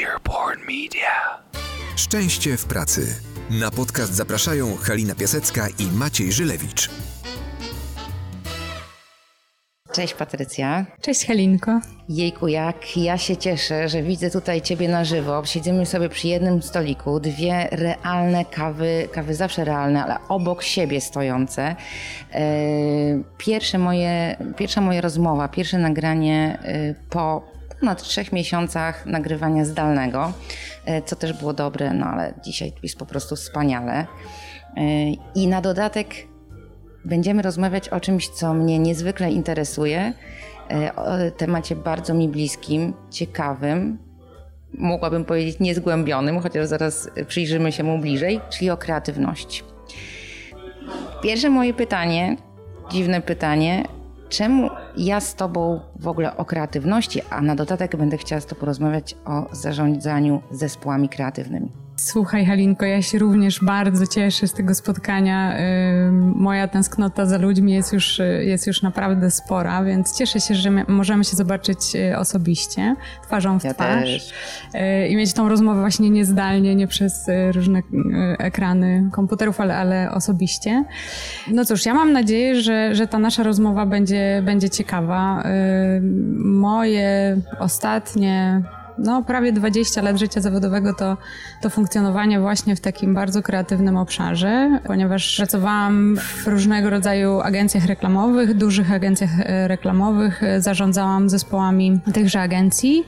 Earborn Media. Szczęście w pracy. Na podcast zapraszają Halina Piasecka i Maciej Żylewicz. Cześć Patrycja. Cześć Helinko. Jejku, jak ja się cieszę, że widzę tutaj Ciebie na żywo. Siedzimy sobie przy jednym stoliku, dwie realne kawy, kawy zawsze realne, ale obok siebie stojące. E, pierwsze moje, pierwsza moja rozmowa, pierwsze nagranie e, po ponad trzech miesiącach nagrywania zdalnego, e, co też było dobre, no ale dzisiaj jest po prostu wspaniale. I na dodatek Będziemy rozmawiać o czymś, co mnie niezwykle interesuje, e, o temacie bardzo mi bliskim, ciekawym, mogłabym powiedzieć niezgłębionym, chociaż zaraz przyjrzymy się mu bliżej, czyli o kreatywności. Pierwsze moje pytanie, dziwne pytanie, czemu ja z Tobą w ogóle o kreatywności, a na dodatek będę chciała z Tobą porozmawiać o zarządzaniu zespołami kreatywnymi. Słuchaj, Halinko, ja się również bardzo cieszę z tego spotkania. Moja tęsknota za ludźmi jest już, jest już naprawdę spora, więc cieszę się, że możemy się zobaczyć y, osobiście, twarzą w ja twarz. Też. Y, I mieć tą rozmowę właśnie niezdalnie, nie przez y, różne ekrany komputerów, ale, ale osobiście. No cóż, ja mam nadzieję, że, że ta nasza rozmowa będzie, będzie ciekawa. Moje ostatnie no, prawie 20 lat życia zawodowego to, to funkcjonowanie właśnie w takim bardzo kreatywnym obszarze, ponieważ pracowałam w różnego rodzaju agencjach reklamowych, dużych agencjach e, reklamowych, e, zarządzałam zespołami tychże agencji.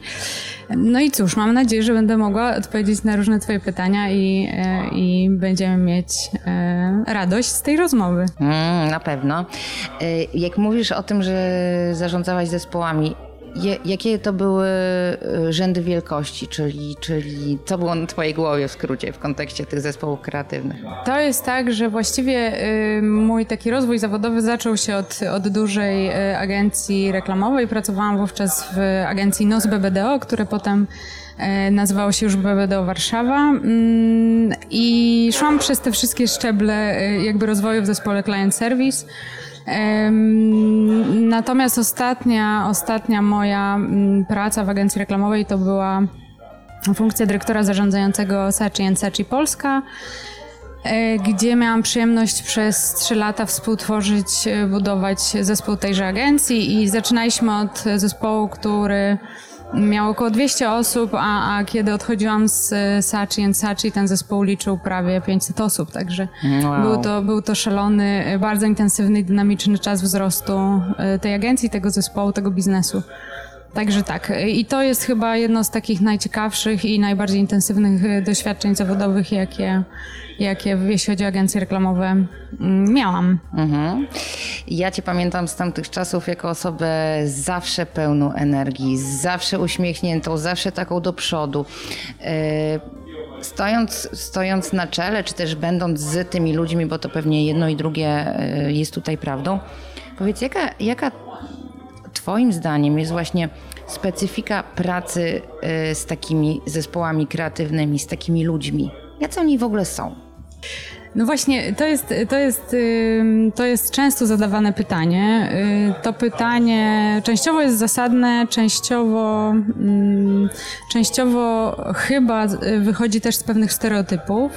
No i cóż, mam nadzieję, że będę mogła odpowiedzieć na różne Twoje pytania i, e, i będziemy mieć radość z tej rozmowy. Mm, na pewno. Jak mówisz o tym, że zarządzałaś zespołami, jakie to były y, rzędy wielkości, czyli, czyli co było na Twojej głowie w skrócie w kontekście tych zespołów kreatywnych? To jest tak, że właściwie y, mój taki rozwój zawodowy zaczął się od, od dużej y, agencji reklamowej. Pracowałam wówczas w agencji NOS BBDO, które potem nazywało się już BBDO Warszawa mm, i szłam przez te wszystkie szczeble jakby rozwoju w zespole Client Service. Natomiast ostatnia, ostatnia moja mm, praca w agencji reklamowej to była funkcja dyrektora zarządzającego Sachi Sachi Polska e, gdzie miałam przyjemność przez trzy lata współtworzyć, e, budować zespół tejże agencji i zaczynaliśmy od zespołu, który miał około 200 osób, a, a kiedy odchodziłam z Sachi Sachi, ten zespół liczył prawie 500 osób, także wow. był, to, był to szalony, bardzo intensywny i dynamiczny czas wzrostu e, tej agencji, tego zespołu, tego biznesu. Także tak. I to jest chyba jedno z takich najciekawszych i najbardziej intensywnych e, doświadczeń zawodowych, jakie, jakie jeśli chodzi o agencje reklamowe mm, miałam. Mhm. Ja Cię pamiętam z tamtych czasów jako osobę zawsze pełną energii, zawsze uśmiechniętą, zawsze taką do przodu. E, stojąc, stojąc na czele, czy też będąc z tymi ludźmi, bo to pewnie jedno i drugie e, jest tutaj prawdą, powiedz, jaka, jaka Twoim zdaniem jest właśnie specyfika pracy y, z takimi zespołami kreatywnymi, z takimi ludźmi? Jacy oni w ogóle są? No właśnie, to jest, to, jest, to jest często zadawane pytanie. Y, to pytanie częściowo jest zasadne, częściowo, częściowo chyba wychodzi też z pewnych stereotypów.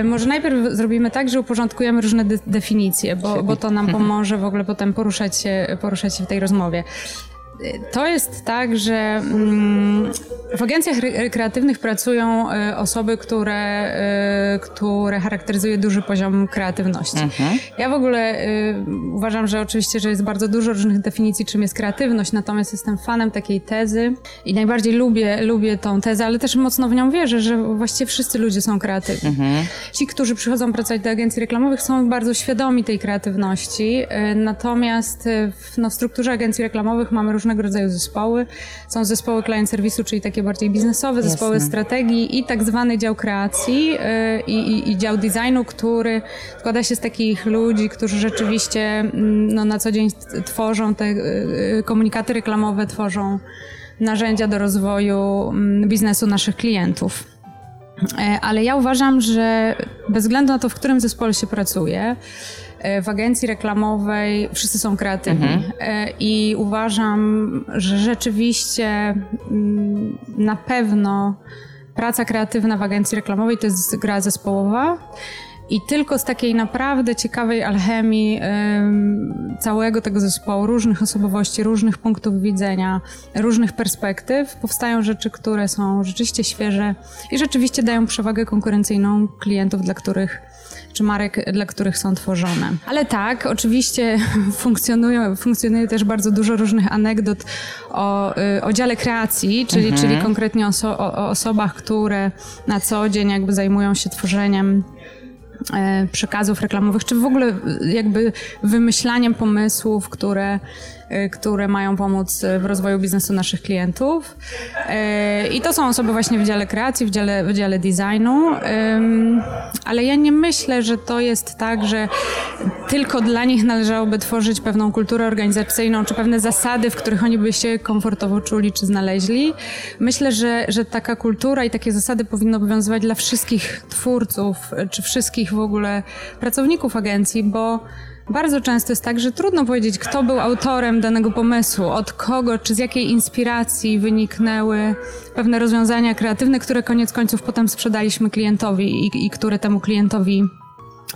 Y, może najpierw zrobimy tak, że uporządkujemy różne de definicje, bo, bo to nam pomoże w ogóle potem poruszać się, poruszać się w tej rozmowie. To jest tak, że mm, w agencjach kreatywnych pracują e, osoby, które, e, które charakteryzuje duży poziom kreatywności. Mhm. Ja w ogóle e, uważam, że oczywiście, że jest bardzo dużo różnych definicji, czym jest kreatywność, natomiast jestem fanem takiej tezy i najbardziej lubię, lubię tą tezę, ale też mocno w nią wierzę, że właściwie wszyscy ludzie są kreatywni. Mhm. Ci, którzy przychodzą pracować do agencji reklamowych są bardzo świadomi tej kreatywności, natomiast w, no, w strukturze agencji reklamowych mamy różne różnego rodzaju zespoły. Są zespoły client serwisu, czyli takie bardziej biznesowe, Jasne. zespoły strategii i tak zwany dział kreacji yy, i, i, dział designu, który składa się z takich ludzi, którzy rzeczywiście mm, no, na co dzień tworzą te yy, komunikaty reklamowe, tworzą narzędzia do rozwoju mm, biznesu naszych klientów. E, ale ja uważam, że bez względu na to, w którym zespole się pracuje, w agencji reklamowej wszyscy są kreatywni mhm. i uważam, że rzeczywiście mm, na pewno praca kreatywna w agencji reklamowej to jest gra zespołowa. I tylko z takiej naprawdę ciekawej alchemii całego tego zespołu, różnych osobowości, różnych punktów widzenia, różnych perspektyw, powstają rzeczy, które są rzeczywiście świeże i rzeczywiście dają przewagę konkurencyjną klientów, dla których czy marek, dla których są tworzone. Ale tak, oczywiście funkcjonują, funkcjonuje też bardzo dużo różnych anegdot o, y, o dziale kreacji, czyli, mhm. czyli konkretnie o, o osobach, które na co dzień jakby zajmują się tworzeniem E, przekazów reklamowych, czy w ogóle jakby wymyślaniem pomysłów, które które mają pomóc w rozwoju biznesu naszych klientów. Y, I to są osoby właśnie w dziale kreacji, w dziale, w dziale designu. Ale ja nie myślę, że to jest tak, że tylko dla nich należałoby tworzyć pewną kulturę organizacyjną, czy pewne zasady, w których oni by się komfortowo czuli, czy znaleźli. Myślę, że, że taka kultura i takie zasady powinny obowiązywać dla wszystkich twórców, czy wszystkich w ogóle pracowników agencji, bo bardzo często jest tak, że trudno powiedzieć, kto był autorem danego pomysłu, od kogo, czy z jakiej inspiracji wyniknęły pewne rozwiązania kreatywne, które koniec końców potem sprzedaliśmy klientowi i, i które temu klientowi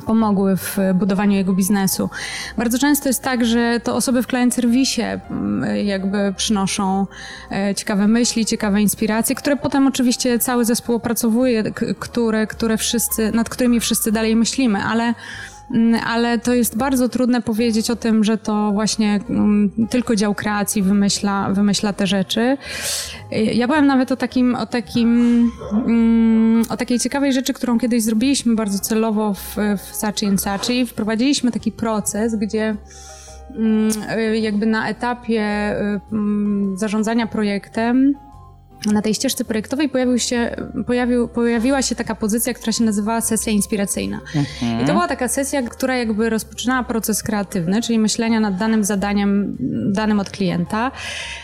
pomogły w budowaniu jego biznesu. Bardzo często jest tak, że to osoby w client serwisie mm, jakby przynoszą e, ciekawe myśli, ciekawe inspiracje, które potem oczywiście cały zespół opracowuje, które, które wszyscy, nad którymi wszyscy dalej myślimy, ale ale to jest bardzo trudne powiedzieć o tym, że to właśnie mm, tylko dział kreacji wymyśla, wymyśla te rzeczy. Ja byłem nawet o takim, o takim, mm, o takiej ciekawej rzeczy, którą kiedyś zrobiliśmy bardzo celowo w, w Sachi and Sachi. Wprowadziliśmy taki proces, gdzie jakby na etapie zarządzania projektem na tej ścieżce projektowej pojawił się, pojawił, pojawiła się taka pozycja, która się nazywała sesja inspiracyjna. Mhm. I to była taka sesja, która jakby rozpoczynała proces kreatywny, czyli myślenia nad danym zadaniem, danym od klienta,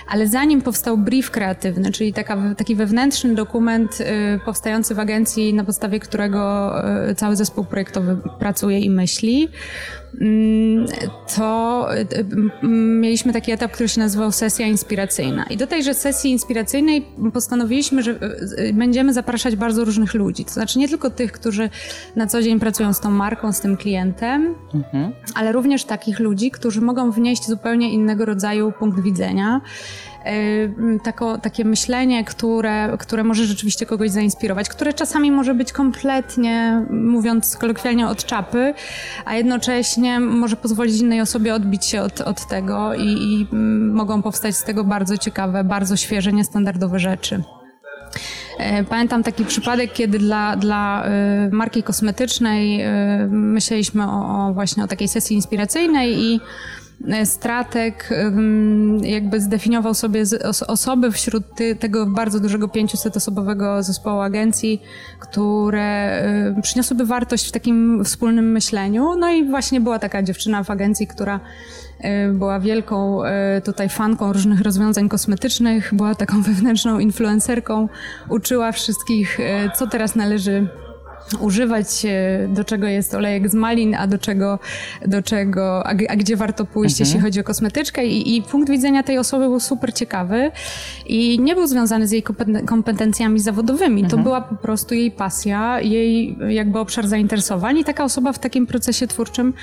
ale zanim powstał brief kreatywny, czyli taka, taki wewnętrzny dokument y, powstający w agencji, na podstawie którego y, cały zespół projektowy pracuje i myśli, to y, y, mieliśmy taki etap, który się nazywał sesja inspiracyjna. I do tejże sesji inspiracyjnej postanowiliśmy, że y, będziemy zapraszać bardzo różnych ludzi. To znaczy nie tylko tych, którzy na co dzień pracują z tą marką, z tym klientem, mhm. ale również takich ludzi, którzy mogą wnieść zupełnie innego rodzaju punkt widzenia Y, tako, takie myślenie, które, które może rzeczywiście kogoś zainspirować, które czasami może być kompletnie, mówiąc kolokwialnie, od czapy, a jednocześnie może pozwolić innej osobie odbić się od, od tego i, i mogą powstać z tego bardzo ciekawe, bardzo świeże, niestandardowe rzeczy. Y, pamiętam taki przypadek, kiedy dla, dla y, marki kosmetycznej myśleliśmy o, o, właśnie o takiej sesji inspiracyjnej i strateg jakby zdefiniował sobie osoby wśród tego bardzo dużego 500-osobowego zespołu agencji, które przyniosłyby wartość w takim wspólnym myśleniu. No i właśnie była taka dziewczyna w agencji, która była wielką tutaj fanką różnych rozwiązań kosmetycznych, była taką wewnętrzną influencerką, uczyła wszystkich, co teraz należy używać, do czego jest olejek z malin, a do czego, do czego a, a gdzie warto pójść, mhm. jeśli chodzi o kosmetyczkę. I, I, punkt widzenia tej osoby był super ciekawy i nie był związany z jej kompetencjami zawodowymi. Mhm. To była po prostu jej pasja, jej jakby obszar zainteresowań i taka osoba w takim procesie twórczym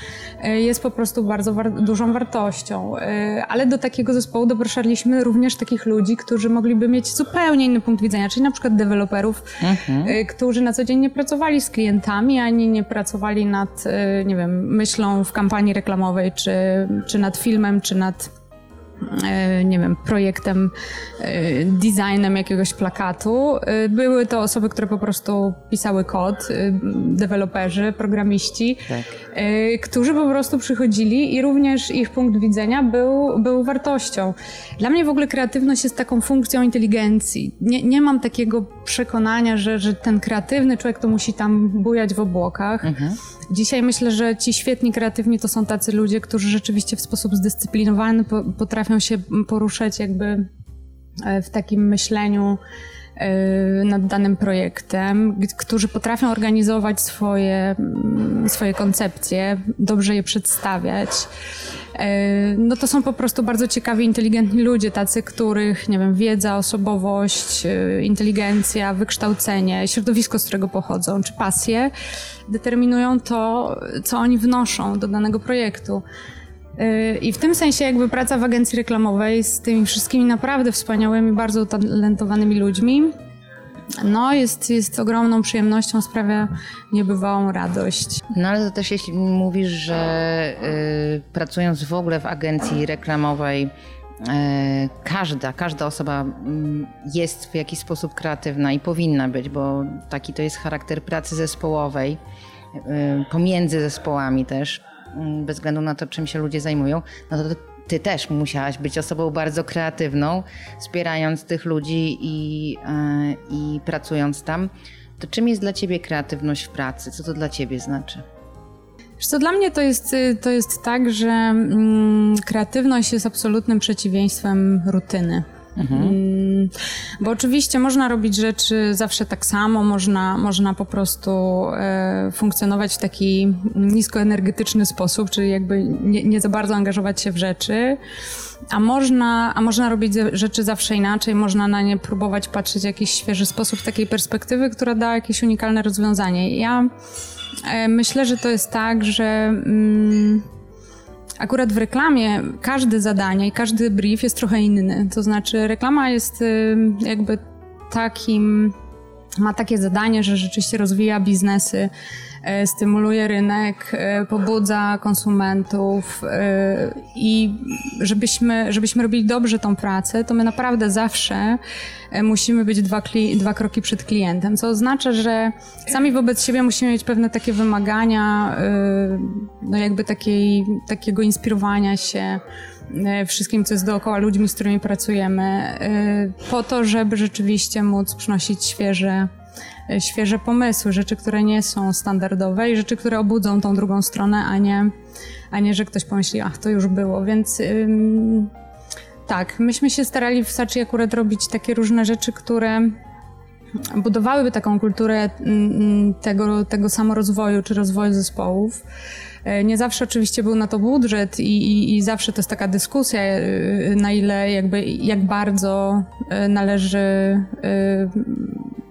e, jest po prostu bardzo war dużą wartością. E, ale do takiego zespołu doproszaliśmy również takich ludzi, którzy mogliby mieć zupełnie inny punkt widzenia, czyli na przykład deweloperów, mhm. E, którzy na co dzień nie pracowali z klientami, ani nie pracowali nad, y, nie wiem, myślą w kampanii reklamowej, czy, czy nad filmem, czy nad nie wiem, projektem, e, designem jakiegoś plakatu. E, były to osoby, które po prostu pisały kod, deweloperzy, programiści, tak. którzy po prostu przychodzili i również ich punkt widzenia był, był wartością. Dla mnie w ogóle kreatywność jest taką funkcją inteligencji. Nie, nie mam takiego przekonania, że, że ten kreatywny człowiek to musi tam bujać w obłokach. Mhm. Dzisiaj myślę, że ci świetni, kreatywni to są tacy ludzie, którzy rzeczywiście w sposób zdyscyplinowany potrafią się poruszać jakby e, w takim myśleniu nad danym projektem, którzy potrafią organizować swoje, mm, swoje koncepcje, dobrze je przedstawiać. E, no to są po prostu bardzo ciekawi, inteligentni ludzie, tacy, których, nie wiem, wiedza, osobowość, e, inteligencja, wykształcenie, środowisko, z którego pochodzą, czy pasje determinują to, co oni wnoszą do danego projektu. E, I w tym sensie jakby praca w agencji reklamowej z tymi wszystkimi naprawdę wspaniałymi, bardzo utalentowanymi ludźmi no, jest, jest ogromną przyjemnością, sprawia niebywałą radość. No ale to też jeśli mówisz, że y, pracując w ogóle w agencji reklamowej, y, każda, każda osoba mm, jest w jakiś sposób kreatywna i powinna być, bo taki to jest charakter pracy zespołowej, y, pomiędzy zespołami też, mm, bez względu na to, czym się ludzie zajmują, no to ty też musiałaś być osobą bardzo kreatywną, wspierając tych ludzi i, e, i pracując tam. To czym jest dla ciebie kreatywność w pracy? Co to dla ciebie znaczy? co, dla mnie to jest, to jest tak, że mm, kreatywność jest absolutnym przeciwieństwem rutyny. Mhm. Mm, bo oczywiście można robić rzeczy zawsze tak samo, można, można po prostu e, funkcjonować w taki niskoenergetyczny sposób, czyli jakby nie, nie za bardzo angażować się w rzeczy. A można, a można robić rzeczy zawsze inaczej, można na nie próbować patrzeć w jakiś świeży sposób, takiej perspektywy, która da jakieś unikalne rozwiązanie. Ja e, myślę, że to jest tak, że. Mm, Akurat w reklamie każde zadanie i każdy brief jest trochę inny. To znaczy, reklama jest jakby takim, ma takie zadanie, że rzeczywiście rozwija biznesy E, stymuluje rynek, e, pobudza konsumentów e, i żebyśmy, żebyśmy robili dobrze tą pracę, to my naprawdę zawsze musimy być dwa, dwa kroki przed klientem, co oznacza, że sami wobec siebie musimy mieć pewne takie wymagania, no jakby takiej, takiego inspirowania się wszystkim, co jest dookoła, ludźmi, z którymi pracujemy, po to, żeby rzeczywiście móc przynosić świeże świeże pomysły, rzeczy, które nie są standardowe i rzeczy, które obudzą tą drugą stronę, a nie, a nie że ktoś pomyśli, ach, to już było. Więc tak, myśmy się starali w Sachi akurat robić takie różne rzeczy, które budowałyby taką kulturę tego, tego samorozwoju czy rozwoju zespołów. E, nie zawsze oczywiście był na to budżet i, i, i, zawsze to jest taka dyskusja, e, na ile jakby, jak bardzo e, należy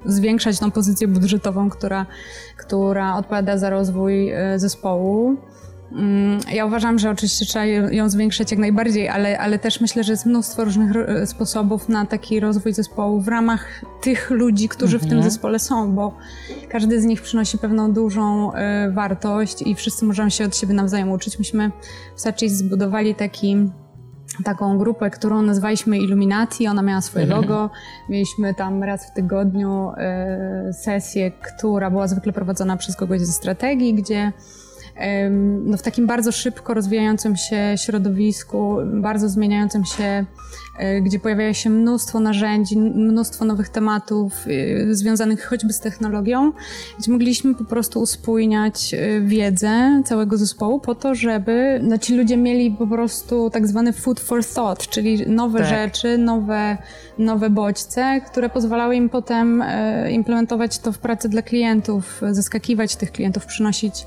zwiększać tą pozycję budżetową, która, która odpowiada za rozwój zespołu. Mm, ja uważam, że oczywiście trzeba ją zwiększać jak najbardziej, ale, ale też myślę, że jest mnóstwo różnych e, sposobów na taki rozwój zespołu w ramach tych ludzi, którzy mhm. w tym mhm. zespole są, bo każdy z nich przynosi pewną dużą y, wartość i wszyscy możemy się od siebie nawzajem uczyć. Myśmy w Sachi zbudowali taki taką grupę, którą nazwaliśmy Illuminati. Ona miała swoje mhm. logo. Mieliśmy tam raz w tygodniu y, sesję, która była zwykle prowadzona przez kogoś ze strategii, gdzie no, w takim bardzo szybko rozwijającym się środowisku, bardzo zmieniającym się, e, gdzie pojawia się mnóstwo narzędzi, mnóstwo nowych tematów e, związanych choćby z technologią, gdzie mogliśmy po prostu uspójniać e, wiedzę całego zespołu po to, żeby no, ci ludzie mieli po prostu tak zwany food for thought, czyli nowe tak. rzeczy, nowe, nowe bodźce, które pozwalały im potem implementować to w pracy dla klientów, zaskakiwać tych klientów, przynosić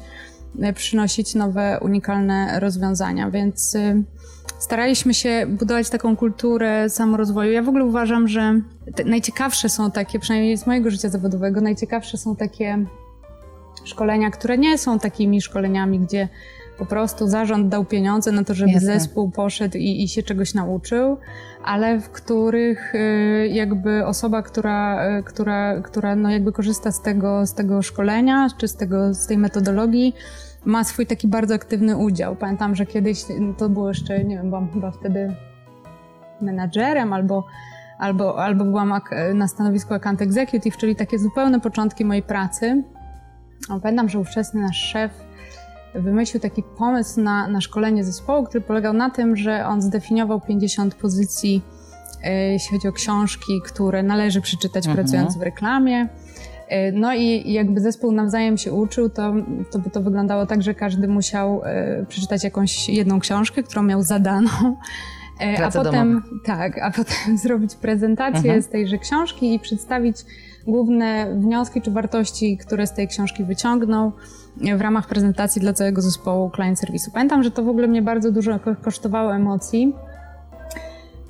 przynosić nowe, unikalne rozwiązania, więc y, staraliśmy się budować taką kulturę samorozwoju. Ja w ogóle uważam, że najciekawsze są takie, przynajmniej z mojego życia zawodowego, najciekawsze są takie szkolenia, które nie są takimi szkoleniami, gdzie po prostu zarząd dał pieniądze na to, żeby Jasne. zespół poszedł i, i, się czegoś nauczył, ale w których y, jakby osoba, która, y, która, która no jakby korzysta z tego, z tego szkolenia, czy z, tego, z tej metodologii, ma swój taki bardzo aktywny udział. Pamiętam, że kiedyś to było jeszcze, nie wiem, byłam chyba wtedy menadżerem albo, albo, albo byłam na stanowisku account executive, czyli takie zupełne początki mojej pracy. Pamiętam, że ówczesny nasz szef wymyślił taki pomysł na, na szkolenie zespołu, który polegał na tym, że on zdefiniował 50 pozycji, e, jeśli chodzi o książki, które należy przeczytać mhm. pracując w reklamie. E, no i jakby zespół nawzajem się uczył, to, to by to wyglądało tak, że każdy musiał e, przeczytać jakąś jedną książkę, którą miał zadaną a potem, tak, a potem zrobić prezentację mhm. z tejże książki i przedstawić główne wnioski czy wartości, które z tej książki wyciągnął w ramach prezentacji dla całego zespołu client serwisu. Pamiętam, że to w ogóle mnie bardzo dużo kosztowało emocji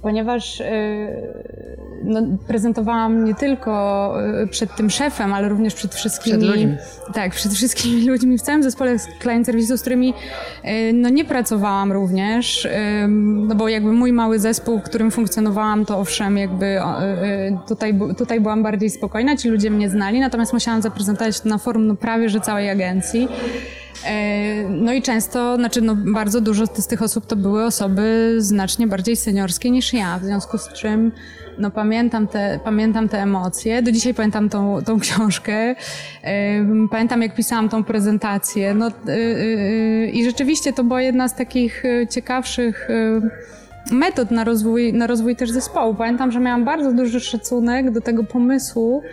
ponieważ y, no, prezentowałam nie tylko y, przed tym szefem, ale również przed wszystkimi. Przed ludźmi. Tak, przed wszystkimi ludźmi w całym zespole client serwisu, z którymi y, no, nie pracowałam również, no bo jakby mój mały zespół, w którym funkcjonowałam, to owszem, jakby tutaj, tutaj byłam bardziej spokojna, ci ludzie mnie znali, natomiast musiałam zaprezentować to na forum no, prawie że całej agencji. E, no i często, znaczy no bardzo dużo z tych osób to były osoby znacznie bardziej seniorskie niż ja, w związku z czym no pamiętam te, pamiętam te emocje, do dzisiaj pamiętam tą, tą książkę, e, pamiętam jak pisałam tą prezentację, no e, i rzeczywiście to była jedna z takich ciekawszych metod na rozwój, na rozwój też zespołu. Pamiętam, że miałam bardzo duży szacunek do tego pomysłu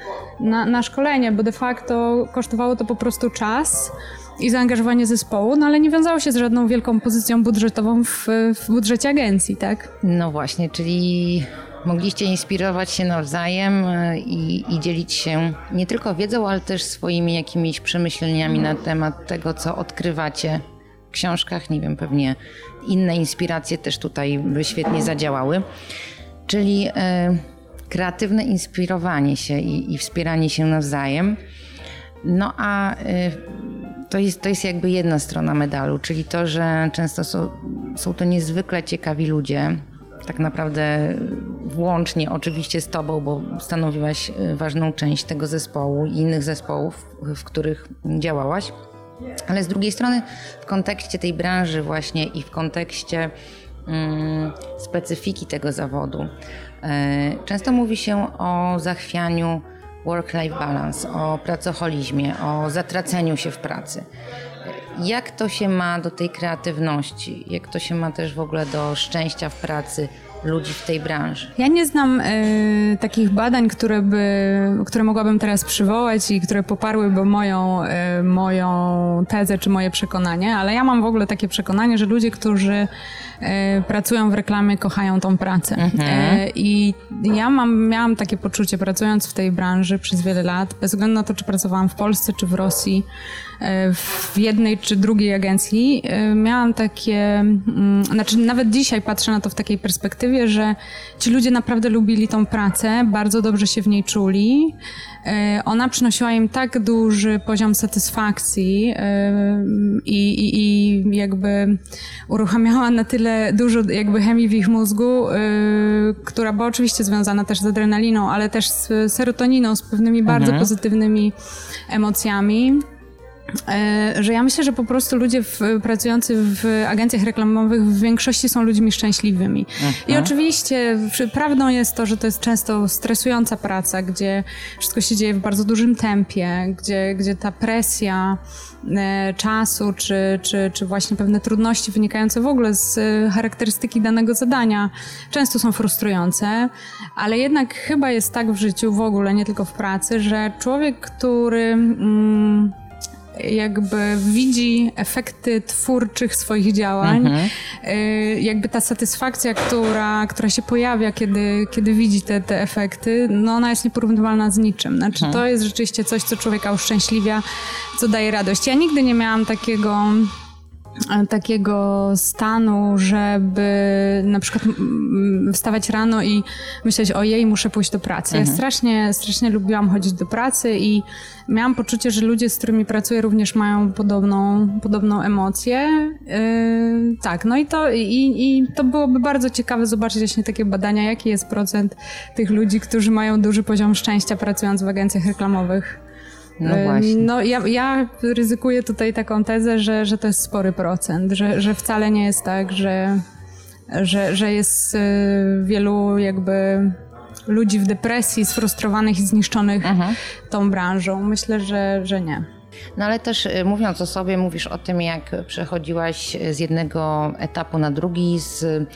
na, na szkolenie, bo de facto kosztowało to po prostu czas, i zaangażowanie zespołu, no ale nie wiązało się z żadną wielką pozycją budżetową w, w budżecie agencji, tak? No właśnie, czyli mogliście inspirować się nawzajem e, i, i, dzielić się nie tylko wiedzą, ale też swoimi jakimiś przemyśleniami na temat tego, co odkrywacie w książkach. Nie wiem, pewnie inne inspiracje też tutaj by świetnie zadziałały. Czyli e, kreatywne inspirowanie się i, i, wspieranie się nawzajem. No a e, to jest, to jest jakby jedna strona medalu, czyli to, że często są, są to niezwykle ciekawi ludzie, tak naprawdę włącznie oczywiście z Tobą, bo stanowiłaś y, ważną część tego zespołu i innych zespołów, w których działałaś. Ale z drugiej strony, w kontekście tej branży, właśnie i w kontekście mm, specyfiki tego zawodu, y, często mówi się o zachwianiu work-life balance, o pracoholizmie, o zatraceniu się w pracy. Jak to się ma do tej kreatywności? Jak to się ma też w ogóle do szczęścia w pracy? Ludzi w tej branży. Ja nie znam y, takich badań, które, by, które mogłabym teraz przywołać i które poparłyby moją, y, moją tezę czy moje przekonanie, ale ja mam w ogóle takie przekonanie, że ludzie, którzy y, pracują w reklamie, kochają tą pracę. Mhm. I ja mam, miałam takie poczucie, pracując w tej branży przez wiele lat, bez względu na to, czy pracowałam w Polsce, czy w Rosji, w jednej czy drugiej agencji, miałam takie, mm, znaczy nawet dzisiaj patrzę na to w takiej perspektywie, że ci ludzie naprawdę lubili tą pracę, bardzo dobrze się w niej czuli. E, ona przynosiła im tak duży poziom satysfakcji e, i, i, i jakby uruchamiała na tyle dużo jakby chemii w ich mózgu, e, która była oczywiście związana też z adrenaliną, ale też z serotoniną, z pewnymi bardzo mhm. pozytywnymi emocjami. E, że ja myślę, że po prostu ludzie w, pracujący w agencjach reklamowych w większości są ludźmi szczęśliwymi. I mhm. oczywiście prawdą jest to, że to jest często stresująca praca, gdzie wszystko się dzieje w bardzo dużym tempie, gdzie, gdzie ta presja e, czasu, czy, czy, czy właśnie pewne trudności wynikające w ogóle z charakterystyki danego zadania często są frustrujące, ale jednak chyba jest tak w życiu w ogóle, nie tylko w pracy, że człowiek, który... Mm, jakby widzi efekty twórczych swoich działań, mhm. Y, jakby ta satysfakcja, która, która się pojawia, kiedy, kiedy widzi te, te efekty, no ona jest nieporównywalna z niczym. Znaczy mhm. to jest rzeczywiście coś, co człowieka uszczęśliwia, co daje radość. Ja nigdy nie miałam takiego takiego stanu, żeby na przykład wstawać rano i myśleć, ojej, muszę pójść do pracy. Mhm. Ja strasznie, strasznie lubiłam chodzić do pracy i miałam poczucie, że ludzie, z którymi pracuję również mają podobną, podobną emocję. Yy, tak, no i to, i, i to byłoby bardzo ciekawe zobaczyć właśnie takie badania, jaki jest procent tych ludzi, którzy mają duży poziom szczęścia pracując w agencjach reklamowych. No właśnie. No ja, ja ryzykuję tutaj taką tezę, że, że to jest spory procent, że, że wcale nie jest tak, że, że, że jest y, wielu jakby ludzi w depresji, sfrustrowanych i zniszczonych mhm. tą branżą. Myślę, że, że nie. No ale też y, mówiąc o sobie, mówisz o tym, jak przechodziłaś z jednego etapu na drugi, z, y,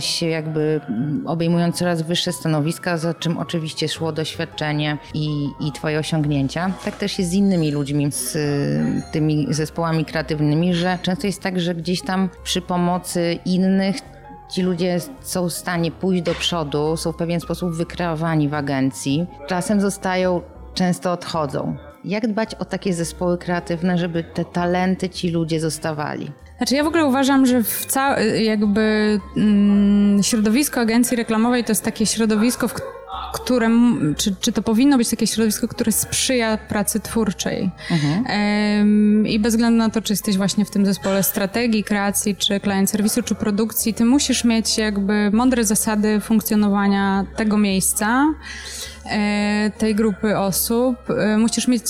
się jakby mm, obejmując coraz wyższe stanowiska, za czym oczywiście szło doświadczenie i, i twoje osiągnięcia. Tak też jest z innymi ludźmi, z y, tymi zespołami kreatywnymi, że często jest tak, że gdzieś tam przy pomocy innych Ci ludzie są w stanie pójść do przodu, są w pewien sposób wykreowani w agencji. Czasem zostają, często odchodzą. Jak dbać o takie zespoły kreatywne, żeby te talenty ci ludzie zostawali? Znaczy ja w ogóle uważam, że w ca- jakby mm, środowisko agencji reklamowej to jest takie środowisko, w które, czy, czy to powinno być takie środowisko, które sprzyja pracy twórczej. Mhm. I bez względu na to, czy jesteś właśnie w tym zespole strategii, kreacji, czy klient serwisu, czy produkcji, ty musisz mieć jakby mądre zasady funkcjonowania tego miejsca, e, tej grupy osób. E, musisz mieć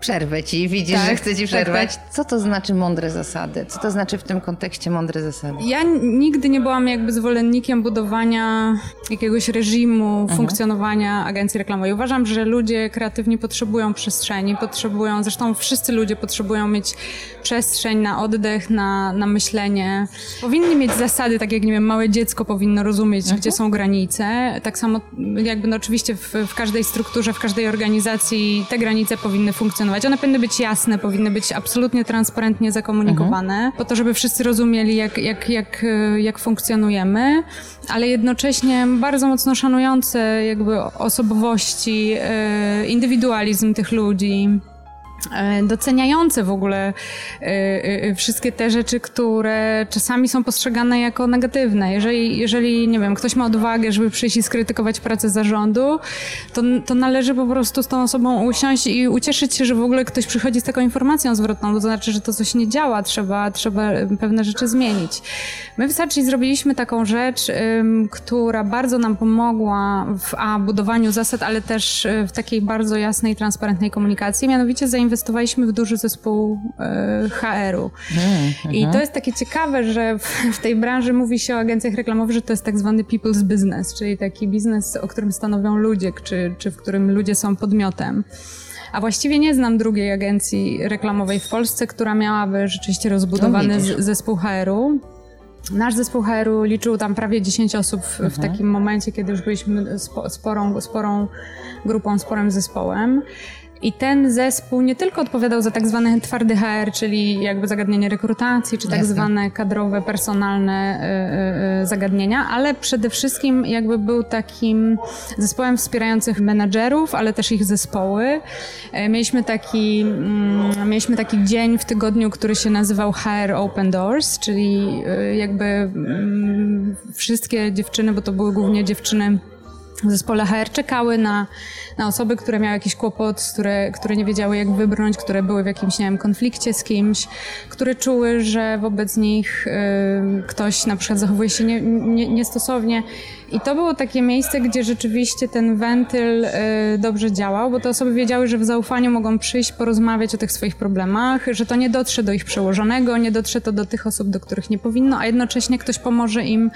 Przerwę ci, widzisz, tak, że chcę ci przerwać. Tak, tak. Co to znaczy mądre zasady? Co to znaczy w tym kontekście mądre zasady? Ja nigdy nie byłam jakby zwolennikiem budowania jakiegoś reżimu mhm. funkcjonowania agencji reklamowej. Uważam, że ludzie kreatywni potrzebują przestrzeni, potrzebują, zresztą wszyscy ludzie potrzebują mieć przestrzeń na oddech, na, na myślenie. Powinni mieć zasady, tak jak, nie wiem, małe dziecko powinno rozumieć, mhm. gdzie są granice. Tak samo jakby no oczywiście w, w każdej strukturze, w każdej organizacji te granice powinny funkcjonować funkcjonować. One powinny być jasne, powinny być absolutnie transparentnie zakomunikowane, mhm. po to, żeby wszyscy rozumieli, jak, jak, jak, jak funkcjonujemy, ale jednocześnie bardzo mocno szanujące jakby osobowości, e, indywidualizm tych ludzi. E, doceniające w ogóle e, e, wszystkie te rzeczy, które czasami są postrzegane jako negatywne. Jeżeli, jeżeli nie wiem, ktoś ma odwagę, żeby przyjść i skrytykować pracę zarządu, to, to należy po prostu z tą osobą usiąść i ucieszyć się, że w ogóle ktoś przychodzi z taką informacją zwrotną, to znaczy, że to coś nie działa, trzeba, trzeba pewne rzeczy zmienić. My w Sachi zrobiliśmy taką rzecz, która bardzo nam pomogła w a, budowaniu zasad, ale też w takiej bardzo jasnej, transparentnej komunikacji, mianowicie zainwestowaliśmy zainwestowaliśmy w duży zespół e, HR-u. Mm, I to jest takie ciekawe, że w, w, tej branży mówi się o agencjach reklamowych, że to jest tak zwany people's business, czyli taki biznes, o którym stanowią ludzie, czy, czy w którym ludzie są podmiotem. A właściwie nie znam drugiej agencji reklamowej w Polsce, która miałaby rzeczywiście rozbudowany no, zespół HR-u. Nasz zespół HR-u liczył tam prawie 10 osób w, mhm. takim momencie, kiedy już byliśmy spo, sporą, sporą grupą, sporym zespołem. I ten zespół nie tylko odpowiadał za tak zwany twardy HR, czyli jakby zagadnienie rekrutacji, czy tak zwane kadrowe, personalne y, y, zagadnienia, ale przede wszystkim jakby był takim zespołem wspierających menadżerów, ale też ich zespoły. Mieliśmy taki, mm, mieliśmy taki dzień w tygodniu, który się nazywał HR Open Doors, czyli jakby mm, wszystkie dziewczyny, bo to były głównie dziewczyny w zespole HR czekały na, na osoby, które miały jakiś kłopot, które, które nie wiedziały jak wybrnąć, które były w jakimś, nie wiem, konflikcie z kimś, które czuły, że wobec nich y, ktoś na przykład zachowuje się nie, nie, niestosownie. I to było takie miejsce, gdzie rzeczywiście ten wentyl y, dobrze działał, bo te osoby wiedziały, że w zaufaniu mogą przyjść, porozmawiać o tych swoich problemach, że to nie dotrze do ich przełożonego, nie dotrze to do tych osób, do których nie powinno, a jednocześnie ktoś pomoże im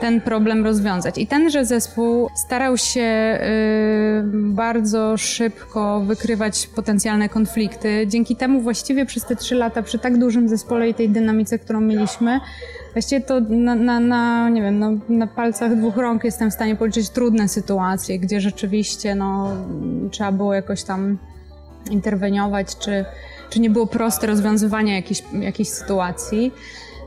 ten problem rozwiązać. I tenże zespół starał się y, bardzo szybko wykrywać potencjalne konflikty. Dzięki temu właściwie przez te trzy lata przy tak dużym zespole i tej dynamice, którą mieliśmy, Właściwie to na, na, na nie wiem, no, na palcach dwóch rąk jestem w stanie policzyć trudne sytuacje, gdzie rzeczywiście no, trzeba było jakoś tam interweniować, czy, czy nie było proste rozwiązywanie jakiejś, jakiejś sytuacji.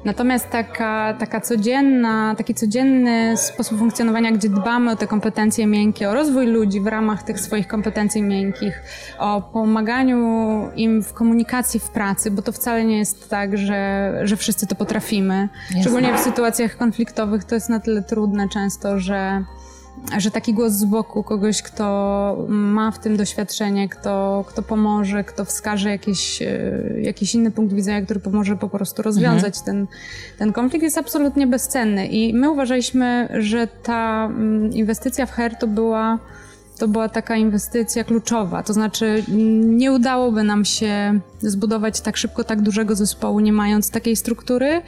Natomiast taka, taka codzienna, taki codzienny sposób funkcjonowania, gdzie dbamy o te kompetencje miękkie, o rozwój ludzi w ramach tych swoich kompetencji miękkich, o pomaganiu im w komunikacji w pracy, bo to wcale nie jest tak, że, że wszyscy to potrafimy. Jasne. Szczególnie w sytuacjach konfliktowych to jest na tyle trudne często, że że taki głos z boku, kogoś, kto ma w tym doświadczenie, kto, kto pomoże, kto wskaże jakiś, e, jakiś inny punkt widzenia, który pomoże po prostu rozwiązać mhm. ten, ten konflikt, jest absolutnie bezcenny. I my uważaliśmy, że ta mm, inwestycja w HER to była to była taka inwestycja kluczowa. To znaczy, nie udałoby nam się zbudować tak szybko tak dużego zespołu, nie mając takiej struktury,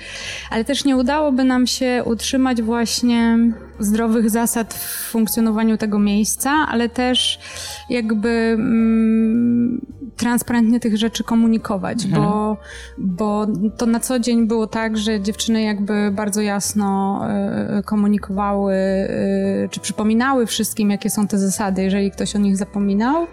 ale też nie udałoby nam się utrzymać właśnie zdrowych zasad w funkcjonowaniu tego miejsca, ale też jakby mm, transparentnie tych rzeczy komunikować, mhm. bo, bo to na co dzień było tak, że dziewczyny jakby bardzo jasno y, komunikowały, y, czy przypominały wszystkim, jakie są te zasady, jeżeli ktoś o nich zapominał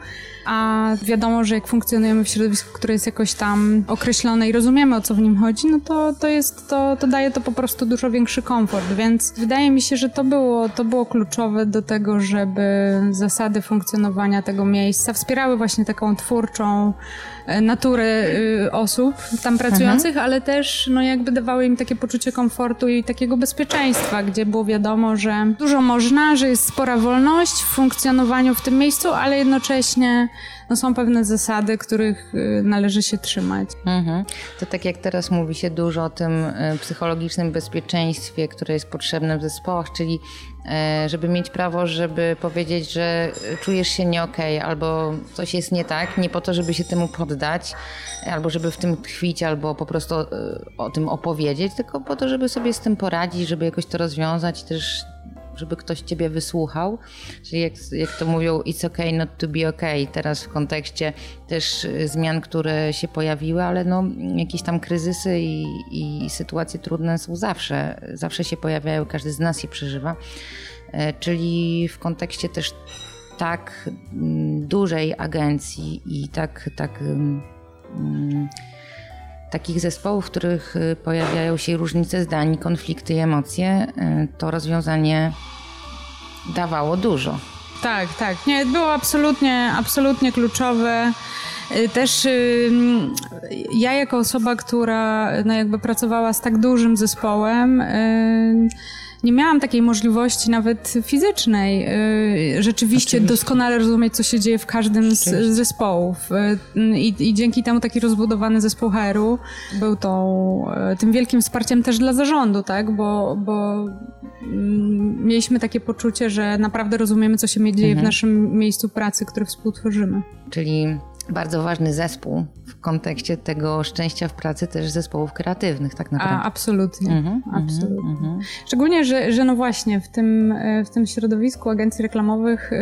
a wiadomo, że jak funkcjonujemy w środowisku, które jest jakoś tam określone i rozumiemy o co w nim chodzi, no to, to jest, to, to daje to po prostu dużo większy komfort, więc wydaje mi się, że to było, to było kluczowe do tego, żeby zasady funkcjonowania tego miejsca wspierały właśnie taką twórczą E, naturę y, osób tam pracujących, mhm. ale też no jakby dawały im takie poczucie komfortu i takiego bezpieczeństwa, gdzie było wiadomo, że dużo można, że jest spora wolność w funkcjonowaniu w tym miejscu, ale jednocześnie no są pewne zasady, których y, należy się trzymać. Mhm. To tak jak teraz mówi się dużo o tym y, psychologicznym bezpieczeństwie, które jest potrzebne w zespołach, czyli e, żeby mieć prawo, żeby powiedzieć, że czujesz się nie okay, albo coś jest nie tak, nie po to, żeby się temu poddać, albo żeby w tym tkwić, albo po prostu e, o tym opowiedzieć, tylko po to, żeby sobie z tym poradzić, żeby jakoś to rozwiązać, też żeby ktoś ciebie wysłuchał. Czyli jak, jak to mówią, it's okay not to be okay. Teraz w kontekście też y, zmian, które się pojawiły, ale no, jakieś tam kryzysy i, i sytuacje trudne są zawsze. Zawsze się pojawiają, każdy z nas je przeżywa. E, czyli w kontekście też tak mm, dużej agencji i tak, tak mm, takich zespołów, w których y, pojawiają się różnice zdań, konflikty i emocje, y, to rozwiązanie dawało dużo. Tak, tak. Nie, było absolutnie, absolutnie kluczowe. Y, też ja jako osoba, która no jakby pracowała z tak dużym zespołem, nie miałam takiej możliwości nawet fizycznej, y, rzeczywiście Oczywiście. doskonale rozumieć, co się dzieje w każdym z zespołów. Y, I, I, dzięki temu taki rozbudowany zespół HR-u był tą, y, tym wielkim wsparciem też dla zarządu, tak? bo, bo mm, mieliśmy takie poczucie, że naprawdę rozumiemy, co się dzieje mhm. w naszym miejscu pracy, które współtworzymy. Czyli bardzo ważny zespół w kontekście tego szczęścia w pracy też zespołów kreatywnych, tak naprawdę. A, absolutnie, mm -hmm, absolutnie. -hmm. Szczególnie, że, że no właśnie w tym, e, w tym środowisku agencji reklamowych e,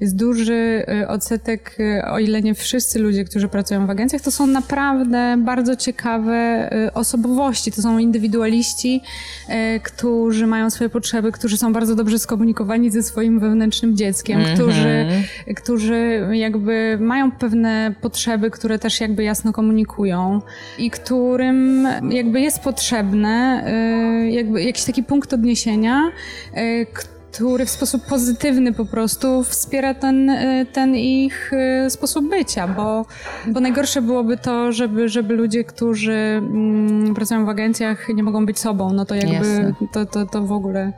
jest duży e, odsetek, o ile nie wszyscy ludzie, którzy pracują w agencjach, to są naprawdę bardzo ciekawe osobowości, to są indywidualiści, którzy mają swoje potrzeby, którzy są bardzo dobrze skomunikowani ze swoim wewnętrznym dzieckiem, -hmm. którzy, którzy jakby mają pewne pewne potrzeby, które też jakby jasno komunikują i którym jakby jest potrzebne y, jakby jakiś taki punkt odniesienia, y, który w sposób pozytywny po prostu wspiera ten, y, ten ich sposób bycia, bo, bo najgorsze byłoby to, żeby, żeby ludzie, którzy mm, pracują w agencjach nie mogą być sobą, no to jakby to, to, to w ogóle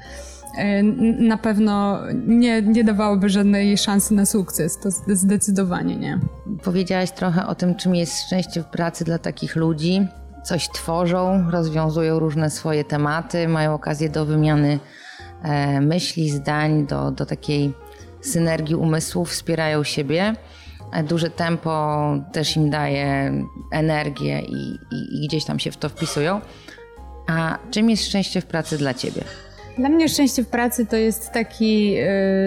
na pewno nie, nie dawałoby żadnej szansy na sukces. To zdecydowanie nie. Powiedziałaś trochę o tym, czym jest szczęście w pracy dla takich ludzi. Coś tworzą, rozwiązują różne swoje tematy, mają okazję do wymiany e, myśli, zdań, do, do takiej synergii umysłów, wspierają siebie. E, duże tempo też im daje energię i, i, i gdzieś tam się w to wpisują. A czym jest szczęście w pracy dla ciebie? Dla mnie szczęście w pracy to jest taki,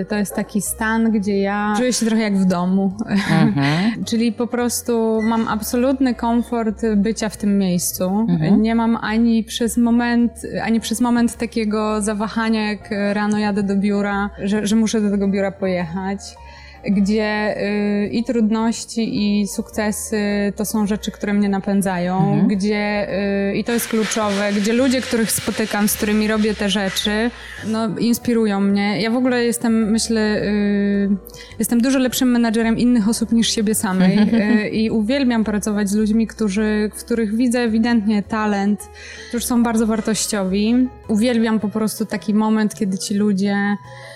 y, to jest taki stan, gdzie ja czuję się trochę jak w domu. Mhm. Czyli po prostu mam absolutny komfort bycia w tym miejscu. Mhm. Nie mam ani przez moment, ani przez moment takiego zawahania, jak rano jadę do biura, że, że muszę do tego biura pojechać gdzie y, i trudności, i sukcesy to są rzeczy, które mnie napędzają, mhm. gdzie y, i to jest kluczowe, gdzie ludzie, których spotykam, z którymi robię te rzeczy, no, inspirują mnie. Ja w ogóle jestem, myślę, y, jestem dużo lepszym menadżerem innych osób niż siebie samej i uwielbiam pracować z ludźmi, którzy, w których widzę ewidentnie talent, którzy są bardzo wartościowi. Uwielbiam po prostu taki moment, kiedy ci ludzie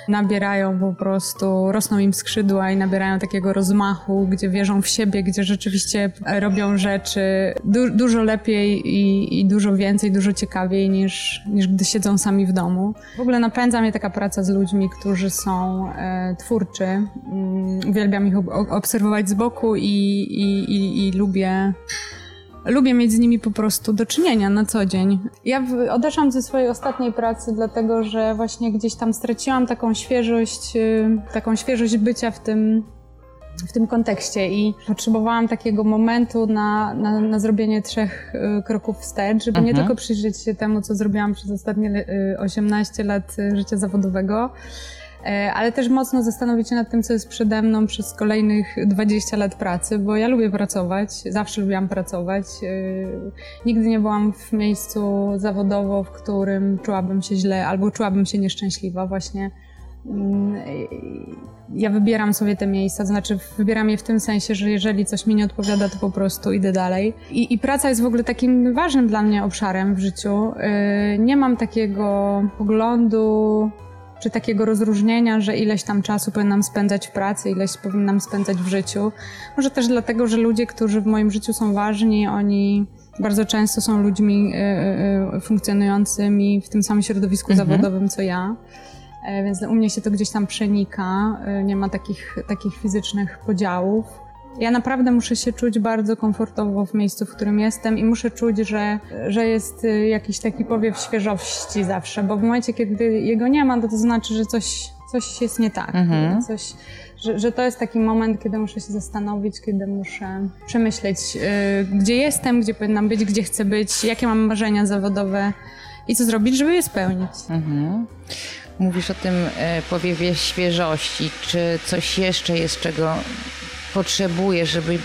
nabierają po prostu, rosną im skrzydła i nabierają takiego rozmachu, gdzie wierzą w siebie, gdzie rzeczywiście robią rzeczy du dużo lepiej i, i, dużo więcej, dużo ciekawiej niż, niż gdy siedzą sami w domu. W ogóle napędza mnie taka praca z ludźmi, którzy są e, twórczy. Mm, uwielbiam ich ob obserwować z boku i, i, i lubię lubię mieć z nimi po prostu do czynienia na co dzień. Ja odeszłam ze swojej ostatniej pracy, dlatego że właśnie gdzieś tam straciłam taką świeżość, y, taką świeżość bycia w tym, w tym kontekście i potrzebowałam takiego momentu na, na, na zrobienie trzech y, kroków wstecz, żeby nie Mhm. tylko przyjrzeć się temu, co zrobiłam przez ostatnie y, 18 lat y, życia zawodowego, ale też mocno zastanowić się nad tym, co jest przede mną przez kolejnych 20 lat pracy, bo ja lubię pracować, zawsze lubiłam pracować. y, Nigdy nie byłam w miejscu zawodowo, w którym czułabym się źle albo czułabym się nieszczęśliwa właśnie. Mm, Ja wybieram sobie te miejsca, to znaczy wybieram je w tym sensie, że jeżeli coś mi nie odpowiada, to po prostu idę dalej. I, i praca jest w ogóle takim ważnym dla mnie obszarem w życiu. Nie mam takiego poglądu czy takiego rozróżnienia, że ileś tam czasu powinnam spędzać w pracy, ileś powinnam spędzać w życiu. Może też dlatego, że ludzie, którzy w moim życiu są ważni, oni bardzo często są ludźmi y, y, y, funkcjonującymi w tym samym środowisku Mhm. zawodowym co ja. E, Więc u mnie się to gdzieś tam przenika, nie ma takich, takich fizycznych podziałów. Ja naprawdę muszę się czuć bardzo komfortowo w miejscu, w którym jestem i muszę czuć, że, że jest e, jakiś taki powiew świeżości zawsze, bo w momencie, kiedy jego nie ma, to to znaczy, że coś, coś jest nie tak. Mhm. Coś, że, że to jest taki moment, kiedy muszę się zastanowić, kiedy muszę przemyśleć, e, gdzie jestem, gdzie powinnam być, gdzie chcę być, jakie mam marzenia zawodowe i co zrobić, żeby je spełnić. Mhm. Mówisz o tym e, powiewie świeżości. Czy coś jeszcze jest, czego potrzebujesz, żeby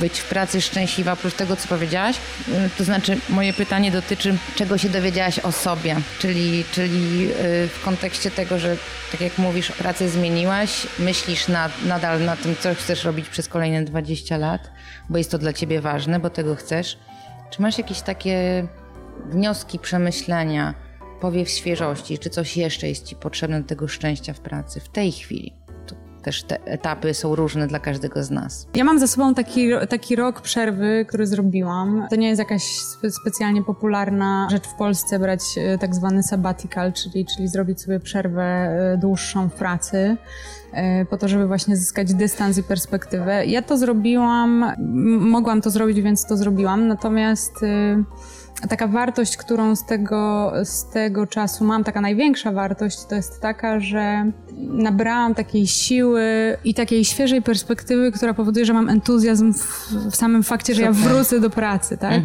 być w pracy szczęśliwa, oprócz tego, co powiedziałaś? E, To znaczy, moje pytanie dotyczy, czego się dowiedziałaś o sobie, czyli, czyli e, w kontekście tego, że tak jak mówisz, pracę zmieniłaś, myślisz na, nadal na tym, co chcesz robić przez kolejne 20 lat, bo jest to dla ciebie ważne, bo tego chcesz. Czy masz jakieś takie wnioski, przemyślenia, powiew świeżości, czy coś jeszcze jest Ci potrzebne do tego szczęścia w pracy w tej chwili? Też te etapy są różne dla każdego z nas. Ja mam za sobą taki, taki rok przerwy, który zrobiłam. To nie jest jakaś spe- specjalnie popularna rzecz w Polsce, brać e, tak zwany sabbatical, czyli, czyli zrobić sobie przerwę e, dłuższą w pracy e, po to, żeby właśnie zyskać dystans i perspektywę. Ja to zrobiłam, mogłam to zrobić, więc to zrobiłam, natomiast taka wartość, którą z tego, z tego czasu mam, taka największa wartość, to jest taka, że nabrałam takiej siły i takiej świeżej perspektywy, która powoduje, że mam entuzjazm w, w samym fakcie, że ja wrócę do pracy, tak?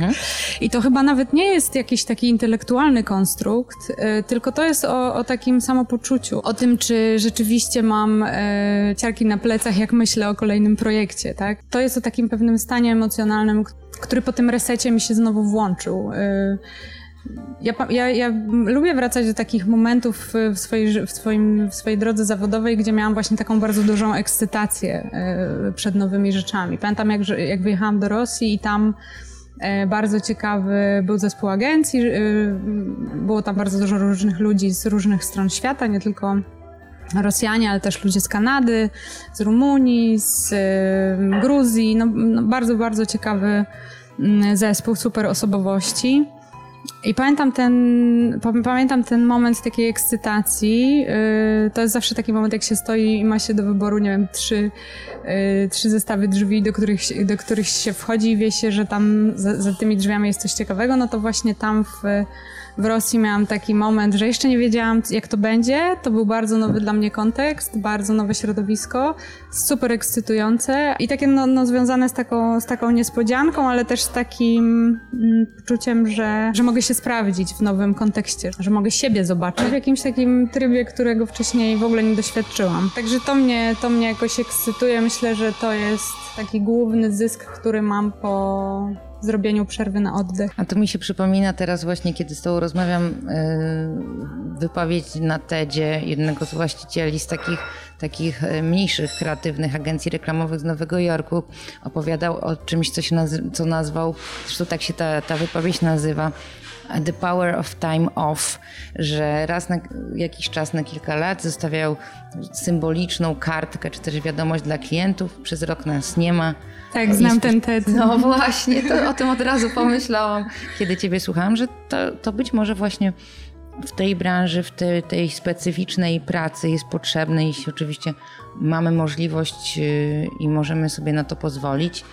I to chyba nawet nie jest jakiś taki intelektualny konstrukt, y, tylko to jest o, o takim samopoczuciu, o tym, czy rzeczywiście mam y, ciarki na plecach, jak myślę o kolejnym projekcie, tak? To jest o takim pewnym stanie emocjonalnym, który po tym resecie mi się znowu włączył. Y, ja, ja, ja lubię wracać do takich momentów w swojej, w, swoim, w swojej drodze zawodowej, gdzie miałam właśnie taką bardzo dużą ekscytację e, przed nowymi rzeczami. Pamiętam, jak, jak wyjechałam do Rosji i tam e, bardzo ciekawy był zespół agencji. Było tam bardzo dużo różnych ludzi z różnych stron świata, nie tylko Rosjanie, ale też ludzie z Kanady, z Rumunii, z Gruzji. No, no bardzo, bardzo ciekawy mm, zespół, super osobowości. I pamiętam ten, pa- pamiętam ten moment takiej ekscytacji. Yy, to jest zawsze taki moment, jak się stoi i ma się do wyboru, nie wiem, trzy, yy, trzy zestawy drzwi, do których, do których się wchodzi i wie się, że tam za, za tymi drzwiami jest coś ciekawego. No to właśnie tam w, w Rosji miałam taki moment, że jeszcze nie wiedziałam, jak to będzie. To był bardzo nowy dla mnie kontekst, bardzo nowe środowisko, super ekscytujące i takie no, no, związane z taką, z taką niespodzianką, ale też z takim mm, poczuciem, że, że mogę się sprawdzić w nowym kontekście, że mogę siebie zobaczyć w jakimś takim trybie, którego wcześniej w ogóle nie doświadczyłam. Także to mnie, to mnie jakoś ekscytuje. Myślę, że to jest taki główny zysk, który mam po zrobieniu przerwy na oddech. A to mi się przypomina teraz właśnie, kiedy z Tobą rozmawiam, yy, wypowiedź na TEDzie jednego z właścicieli z takich, takich e, mniejszych, kreatywnych agencji reklamowych z Nowego Jorku. Opowiadał o czymś, co, się nazy- co nazwał, zresztą tak się ta, ta wypowiedź nazywa, The Power of Time Off, że raz na jakiś czas, na kilka lat zostawiał symboliczną kartkę, czy też wiadomość dla klientów, przez rok nas nie ma. Tak, znam ten TED. No właśnie, to o tym od razu pomyślałam, kiedy ciebie słuchałam, że to, to być może właśnie w tej branży, w tej, tej specyficznej pracy jest potrzebne, jeśli oczywiście mamy możliwość yy, i możemy sobie na to pozwolić.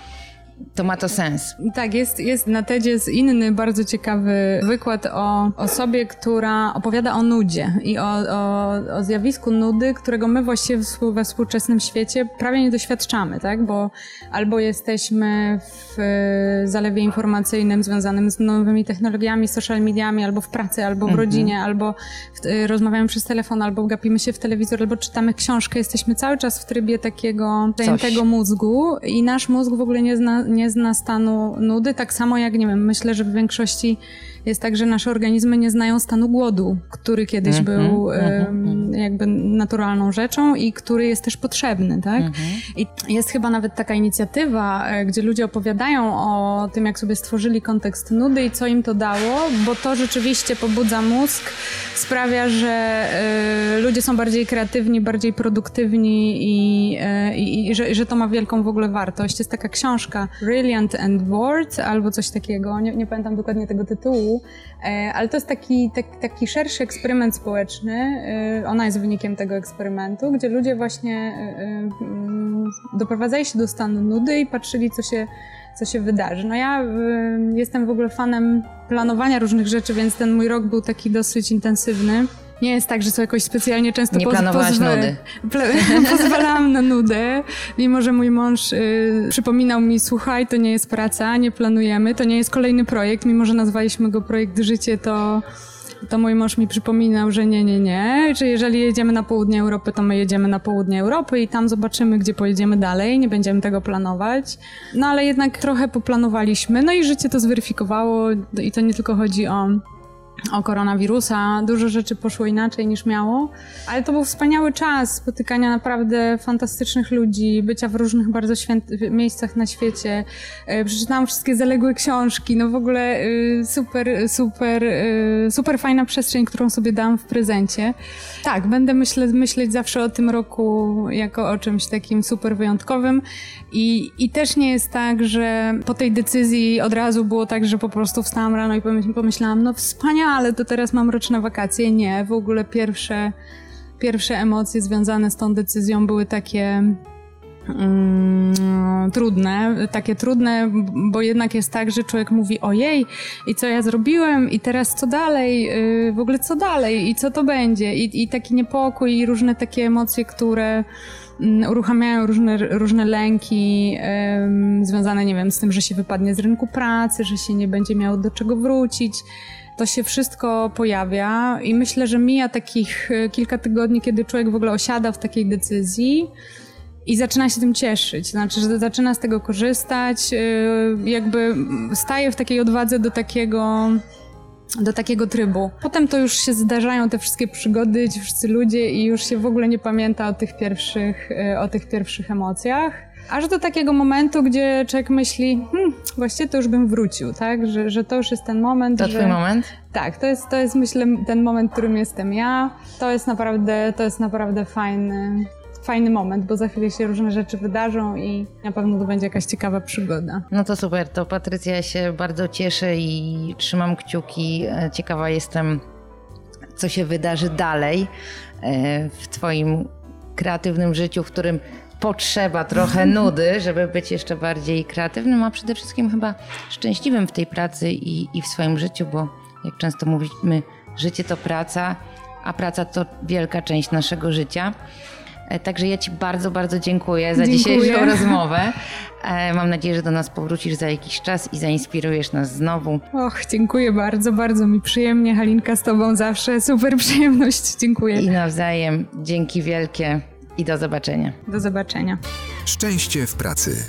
To ma to sens. Tak, jest, jest na TEDzie jest inny bardzo ciekawy wykład o osobie, która opowiada o nudzie i o, o, o zjawisku nudy, którego my właściwie we współczesnym świecie prawie nie doświadczamy, tak? Bo albo jesteśmy w zalewie informacyjnym związanym z nowymi technologiami, social mediami, albo w pracy, albo w mhm. rodzinie, albo w, rozmawiamy przez telefon, albo gapimy się w telewizor, albo czytamy książkę. Jesteśmy cały czas w trybie takiego zajętego mózgu i nasz mózg w ogóle nie zna, nie zna stanu nudy, tak samo jak, nie wiem, myślę, że w większości jest tak, że nasze organizmy nie znają stanu głodu, który kiedyś mm -hmm, był mm -hmm. jakby naturalną rzeczą i który jest też potrzebny, tak? Mm -hmm. I jest chyba nawet taka inicjatywa, e, gdzie ludzie opowiadają o tym, jak sobie stworzyli kontekst nudy i co im to dało, bo to rzeczywiście pobudza mózg, sprawia, że y, ludzie są bardziej kreatywni, bardziej produktywni i, y, i, i że, że, to ma wielką w ogóle wartość. Jest taka książka Brilliant and Bored albo coś takiego, nie, nie pamiętam dokładnie tego tytułu, E, ale to jest taki, taki, taki szerszy eksperyment społeczny. E, ona jest wynikiem tego eksperymentu, gdzie ludzie właśnie e, mm, doprowadzali się do stanu nudy i patrzyli, co się, co się wydarzy. No ja jestem w ogóle fanem planowania różnych rzeczy, więc ten mój rok był taki dosyć intensywny. Nie jest tak, że są jakoś specjalnie często Nie planowałaś pozwa- nudy. pozwalałam na nudę, mimo że mój mąż y, przypominał mi, słuchaj, to nie jest praca, nie planujemy, to nie jest kolejny projekt, mimo że nazwaliśmy go projekt życie, to to mój mąż mi przypominał, że nie, nie, nie, że jeżeli jedziemy na południe Europy, to my jedziemy na południe Europy i tam zobaczymy, gdzie pojedziemy dalej, nie będziemy tego planować. No ale jednak trochę poplanowaliśmy, no i życie to zweryfikowało i to nie tylko chodzi o o koronawirusa. Dużo rzeczy poszło inaczej niż miało, ale to był wspaniały czas spotykania naprawdę fantastycznych ludzi, bycia w różnych bardzo miejscach na świecie. E, przeczytałam wszystkie zaległe książki, no w ogóle y, super, super, y, super fajna przestrzeń, którą sobie dałam w prezencie. Tak, będę myśle, myśleć zawsze o tym roku jako o czymś takim super wyjątkowym i, i też nie jest tak, że po tej decyzji od razu było tak, że po prostu wstałam rano i pomyślałam, no wspaniale, ale to teraz mam roczne wakacje. Nie, w ogóle pierwsze, pierwsze emocje związane z tą decyzją były takie mm, trudne, takie trudne, bo jednak jest tak, że człowiek mówi ojej i co ja zrobiłem? I teraz co dalej, yy, w ogóle co dalej? I co to będzie? I, i taki niepokój i różne takie emocje, które mm, uruchamiają różne, różne lęki związane, nie wiem, z tym, że się wypadnie z rynku pracy, że się nie będzie miało do czego wrócić to się wszystko pojawia i myślę, że mija takich e, kilka tygodni, kiedy człowiek w ogóle osiada w takiej decyzji i zaczyna się tym cieszyć, znaczy, że zaczyna z tego korzystać, e, jakby staje w takiej odwadze do takiego do takiego trybu. Potem to już się zdarzają te wszystkie przygody, ci wszyscy ludzie i już się w ogóle nie pamięta o tych pierwszych, e, o tych pierwszych emocjach. Aż do takiego momentu, gdzie człowiek myśli, hmm, właściwie to już bym wrócił, tak? Że, że to już jest ten moment. To że... twój moment? Tak, to jest, to jest myślę ten moment, w którym jestem ja. To jest naprawdę, to jest naprawdę fajny, fajny moment, bo za chwilę się różne rzeczy wydarzą i na pewno to będzie jakaś ciekawa przygoda. No to super, to Patrycja się bardzo cieszę i trzymam kciuki. E, ciekawa jestem, co się wydarzy dalej e, w Twoim kreatywnym życiu, w którym potrzeba trochę nudy, żeby być jeszcze bardziej kreatywnym, a przede wszystkim chyba szczęśliwym w tej pracy i, i w swoim życiu, bo jak często mówimy, życie to praca, a praca to wielka część naszego życia. E, także ja Ci bardzo, bardzo dziękuję za dziękuję. dzisiejszą rozmowę. E, mam nadzieję, że do nas powrócisz za jakiś czas i zainspirujesz nas znowu. Och, dziękuję bardzo, bardzo mi przyjemnie. Halinka z Tobą zawsze super przyjemność. Dziękuję. I nawzajem. Dzięki wielkie i do zobaczenia. Do zobaczenia. Szczęście w pracy.